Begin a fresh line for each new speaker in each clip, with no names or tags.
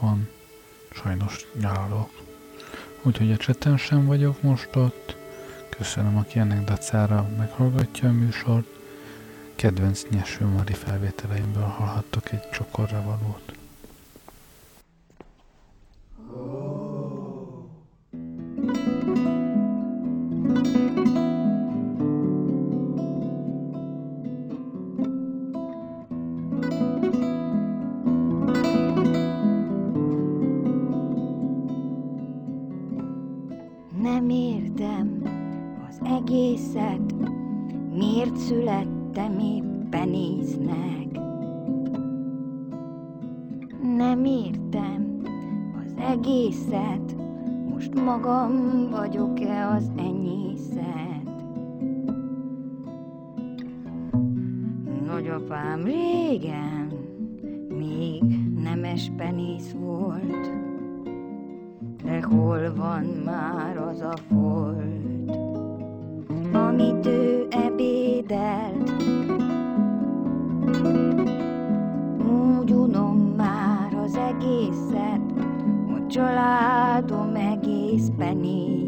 vagyok itthon, sajnos nyaralok. Úgyhogy a cseten sem vagyok most ott. Köszönöm, aki ennek dacára meghallgatja a műsort. Kedvenc nyeső Mari felvételeimből hallhattok egy csokorra valót.
Magam vagyok-e az enyészet. Nagyapám régen még nemes penész volt, de hol van már az a folt, amit ő ebédelt? Úgy unom már az egészet, hogy családom egész penész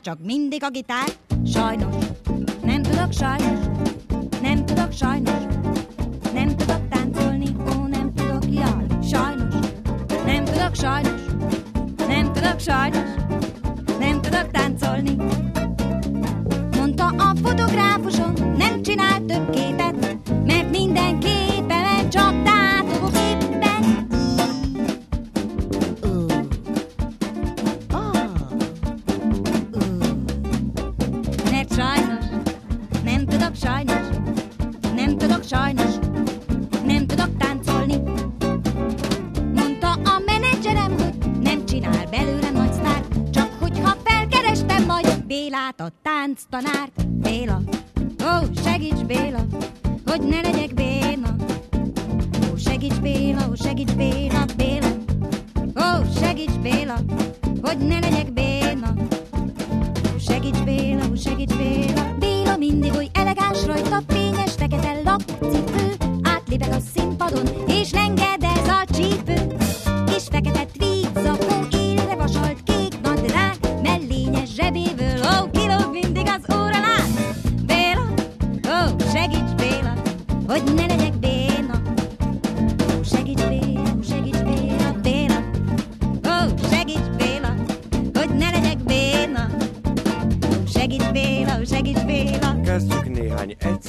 csak mindig a gitár.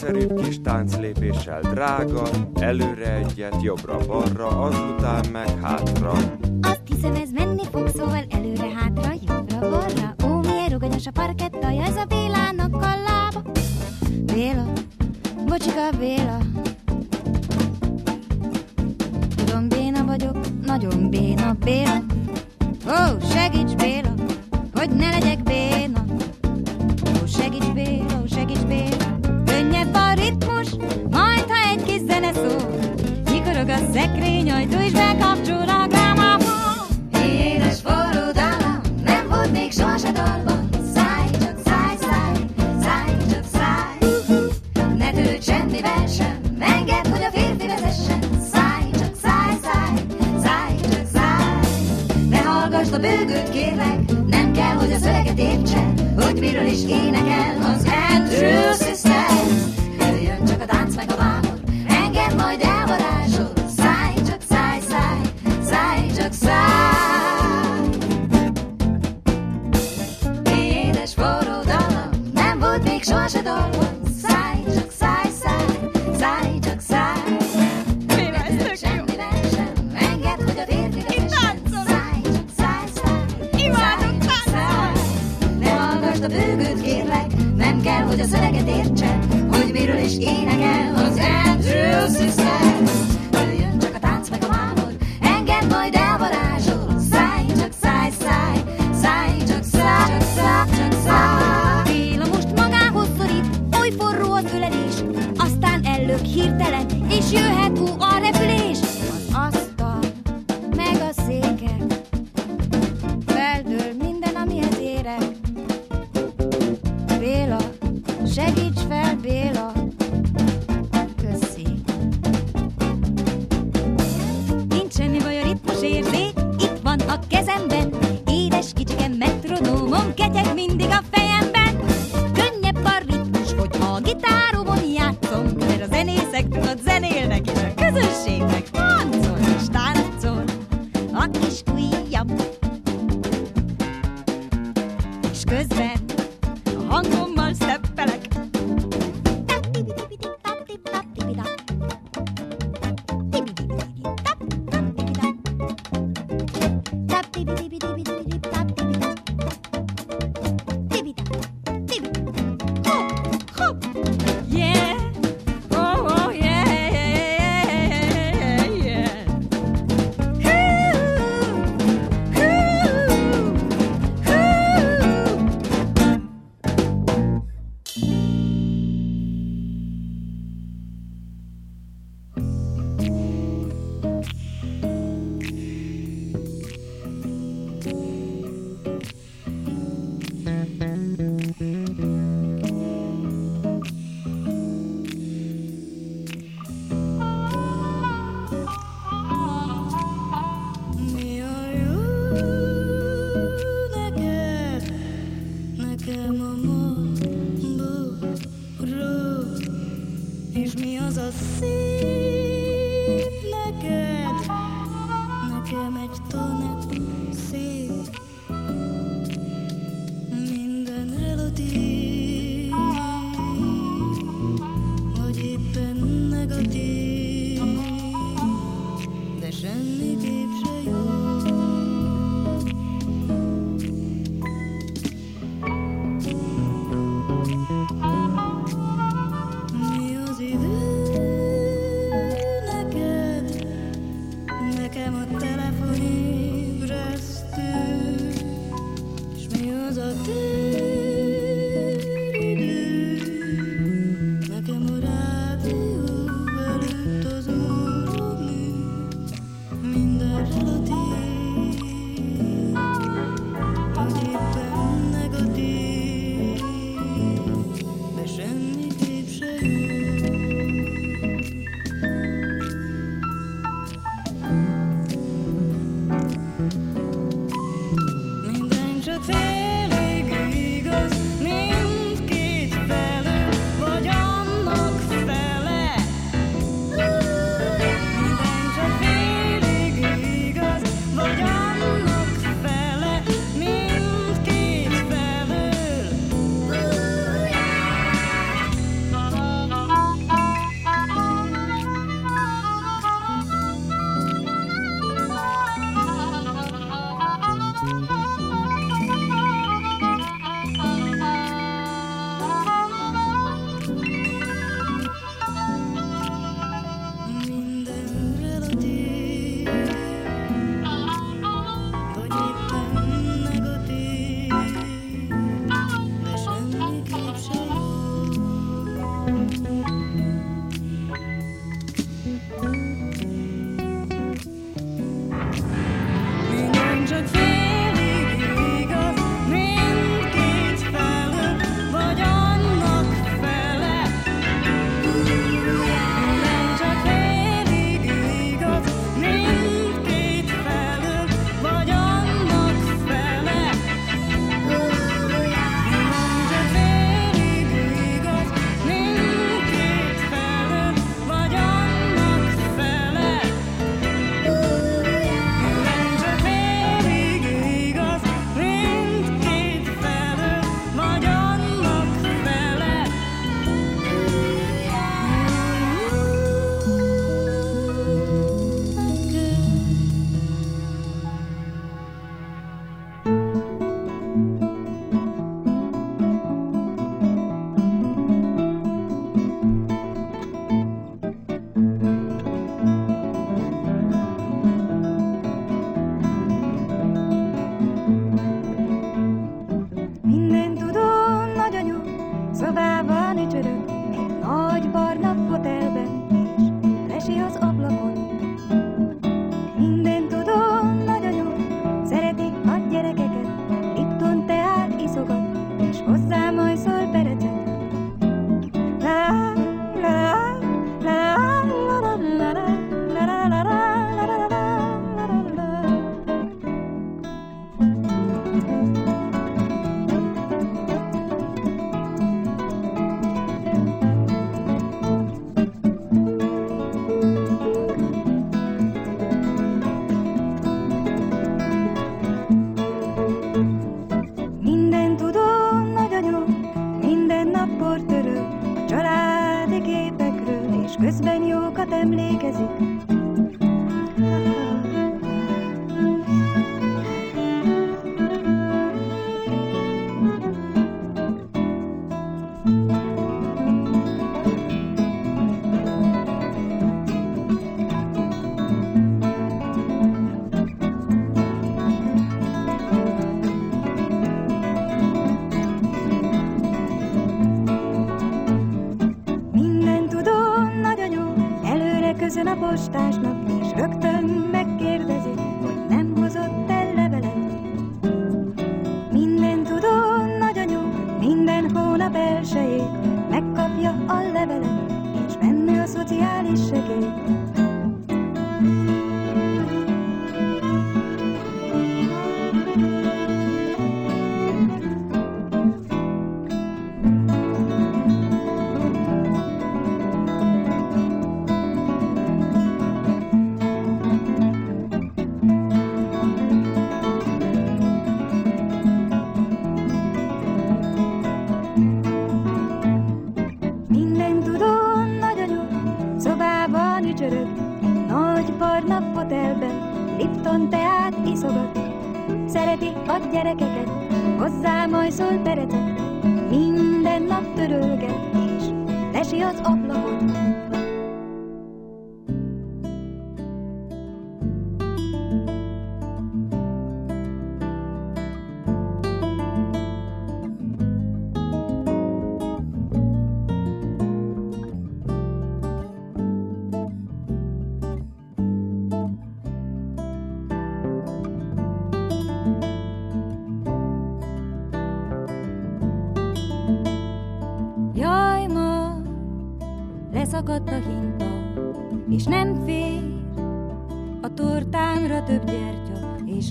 Egyszerűbb kis tánclépéssel drága, előre egyet, jobbra-balra, azután meg hátra.
Azt hiszem ez menni fog, szóval előre-hátra, jobbra-balra. Ó, milyen ruganyos a parkettaja, ez a Bélának a lába. Béla, bocsika Béla, vagyok, nagyon béna, béna. Ó, segíts Béla, hogy ne legyek béna. lett a ritmus, majd ha egy kis zene szól, nyikorog a szekrény ajtó és bekapcsol a grámafon. Édes forró dalam nem volt még sohasem dalban, száj csak száj, száj, száj csak száj. Ne törődj semmivel sem, engedd, hogy a férfi. Ne hallgass a bőgőt, kérlek, nem kell, hogy a szöveget értsen, hogy miről is énekel az Andrew Sister.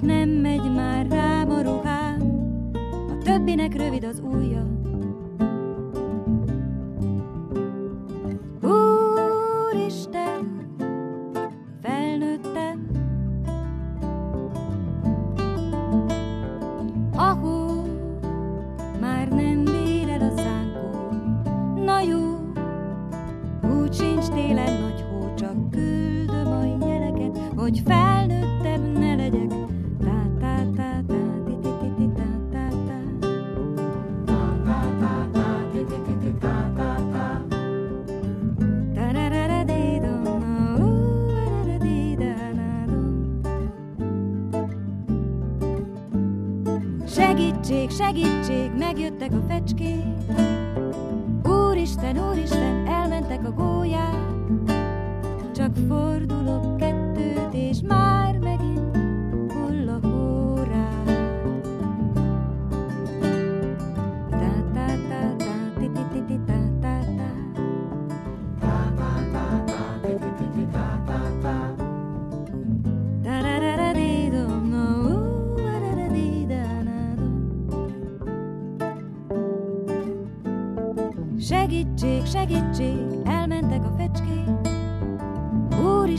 Krishna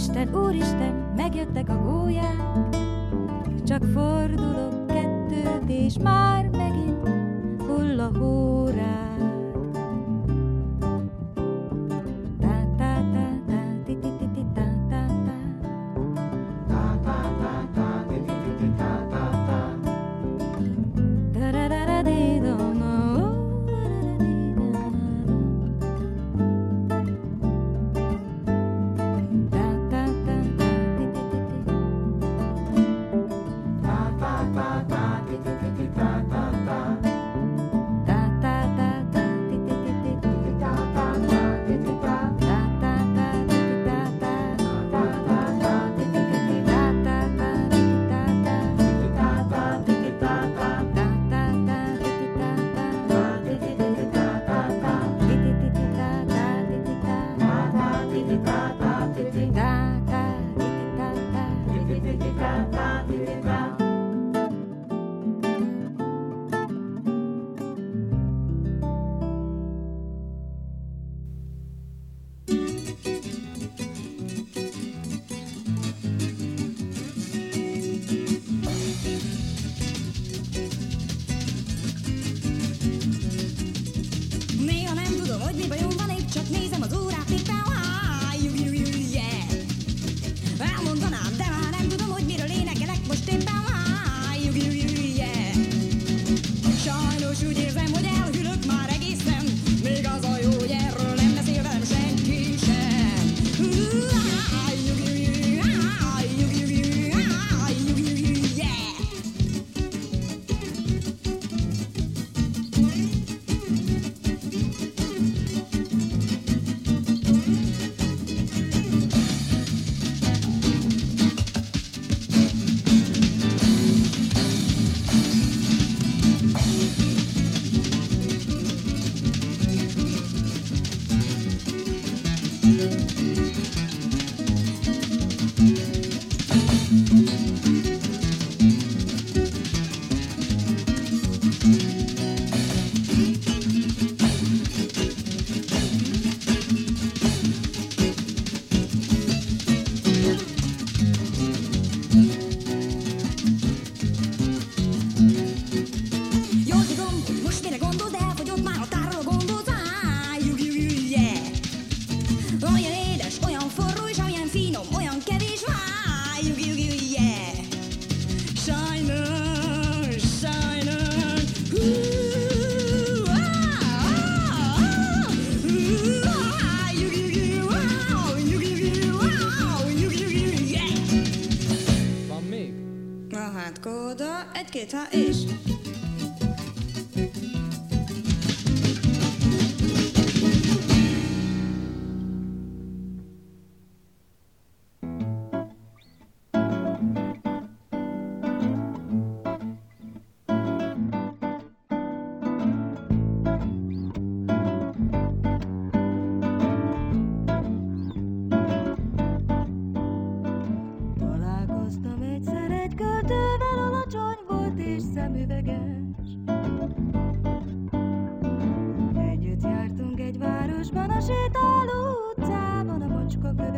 Úristen, Úristen, megjöttek a gólyák, csak fordulok kettőt, és már megint hull a hórá.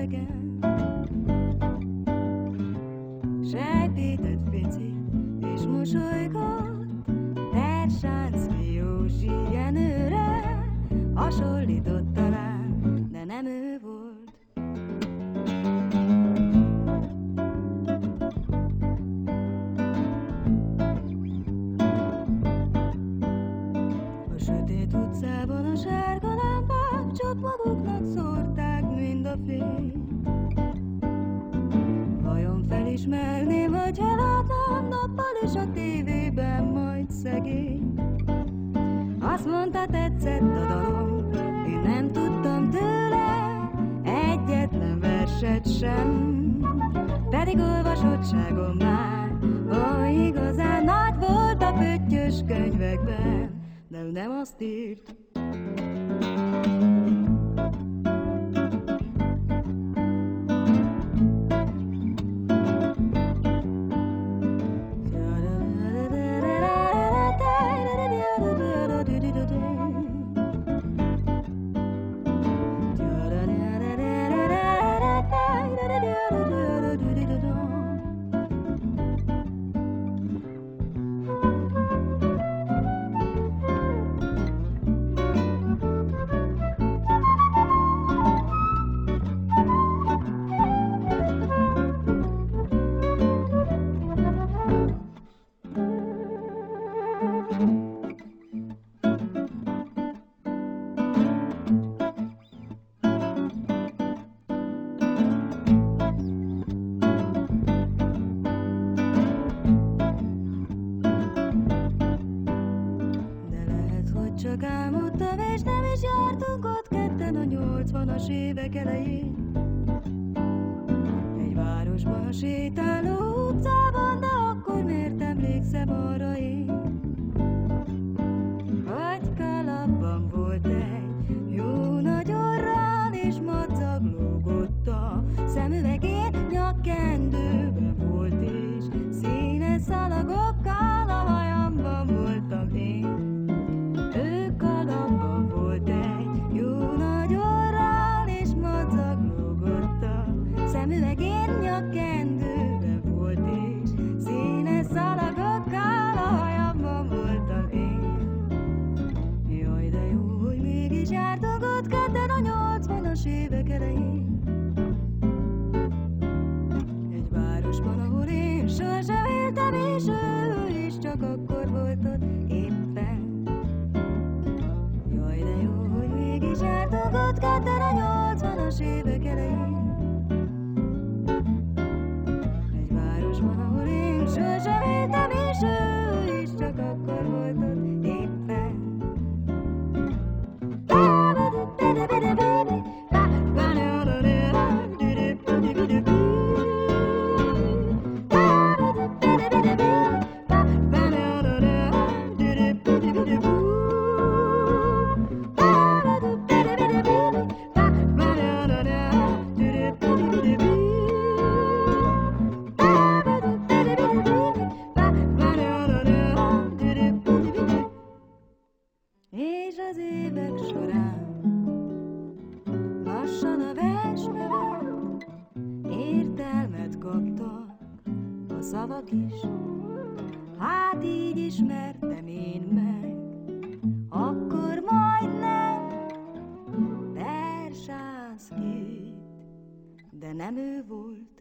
melegen. Sejpített pici, és mosolygott, Tersánszki Józsi Jenőre hasonlított csak álmodtam, és nem is jártunk ott ketten a 80-as évek elején. Egy városban sétáló utcában, de akkor miért emlékszem arra én? かったら夜空しけ lassan a versmerek, értelmet kaptak a szavak is. Hát így ismertem én meg, akkor majdnem versász két, de nem ő volt.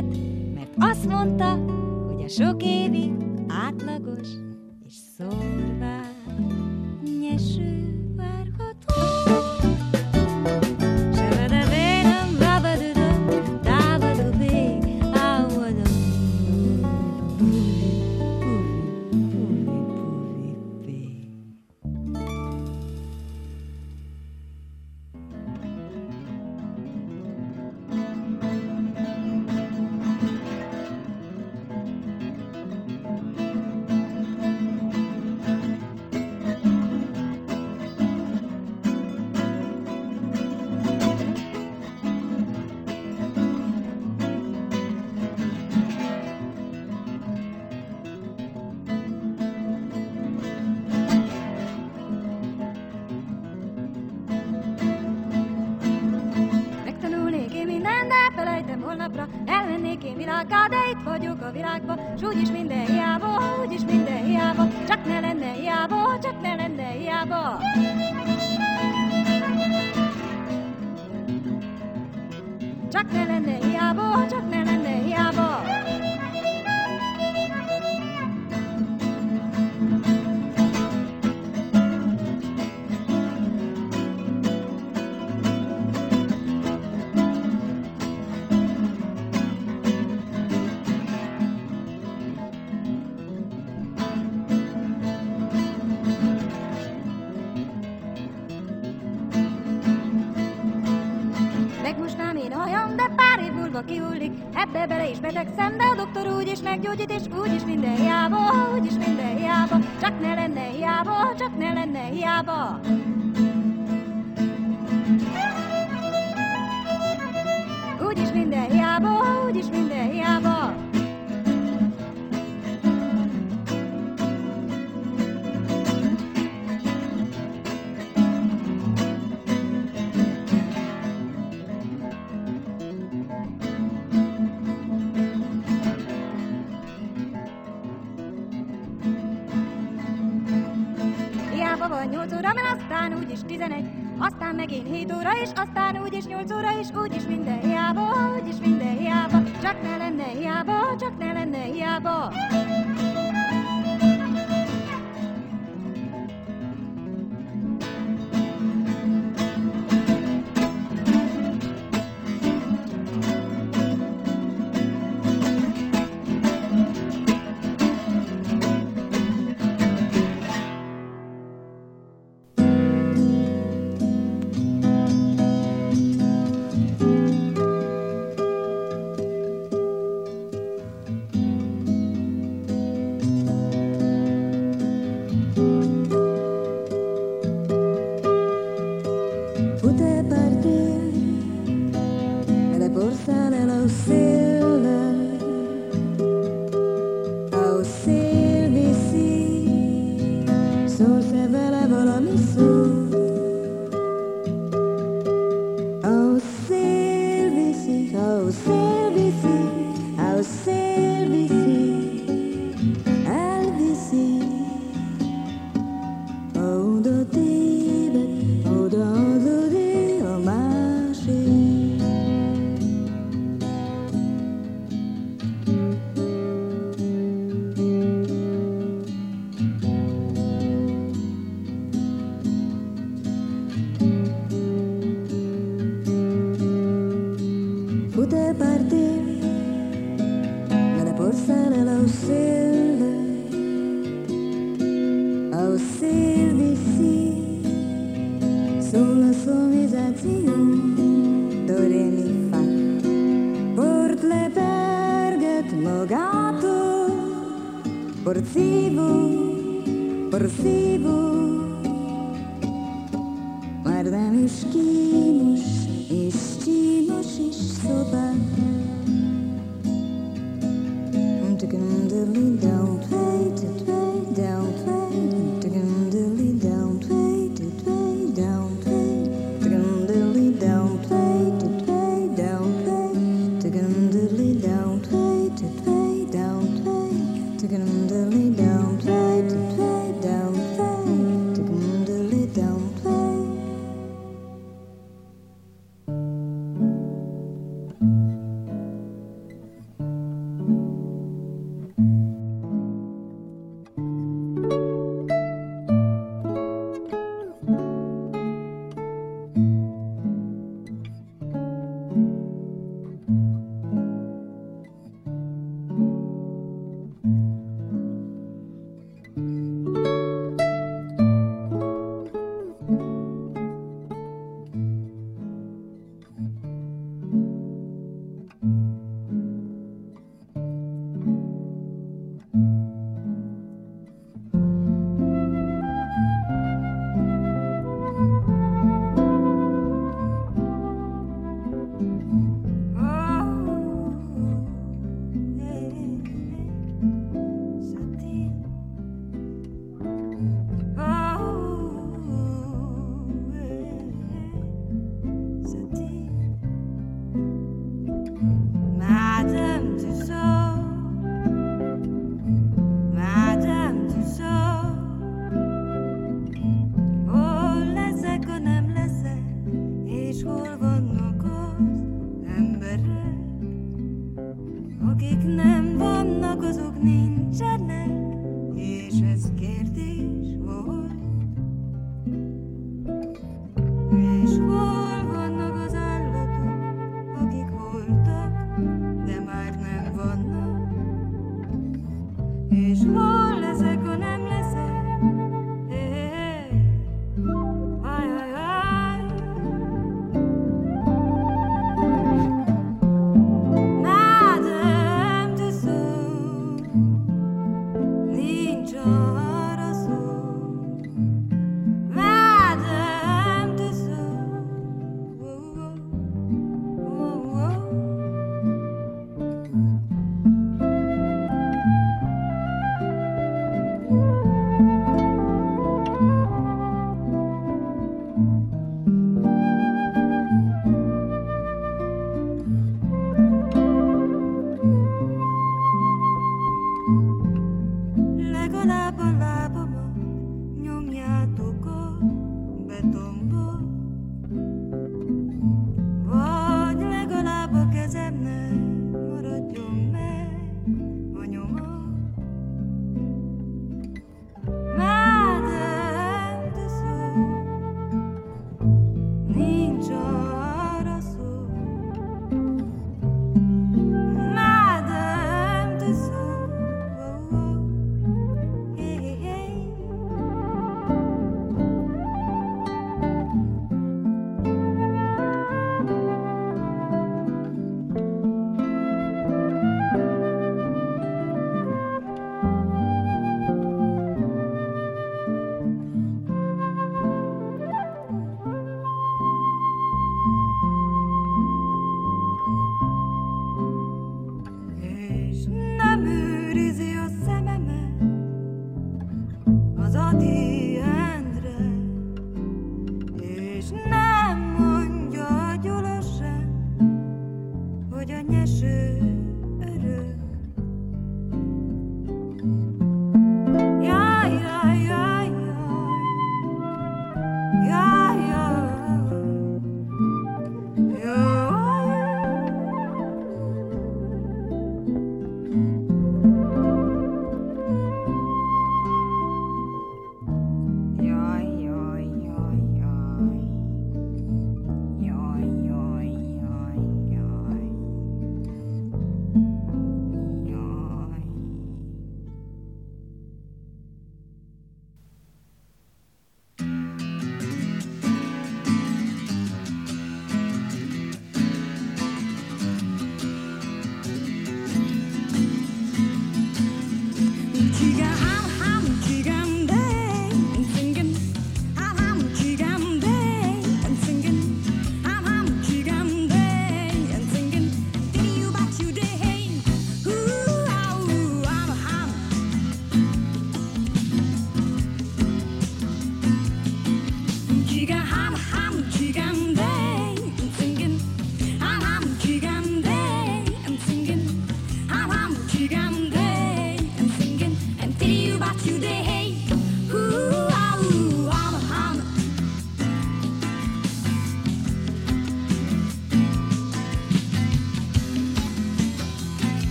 őket, mert azt mondta, hogy a sok évig átlagos és szorványeső.
呀不 is, aztán úgy is, nyolc óra is,
úgy is, mint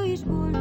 is
boldog,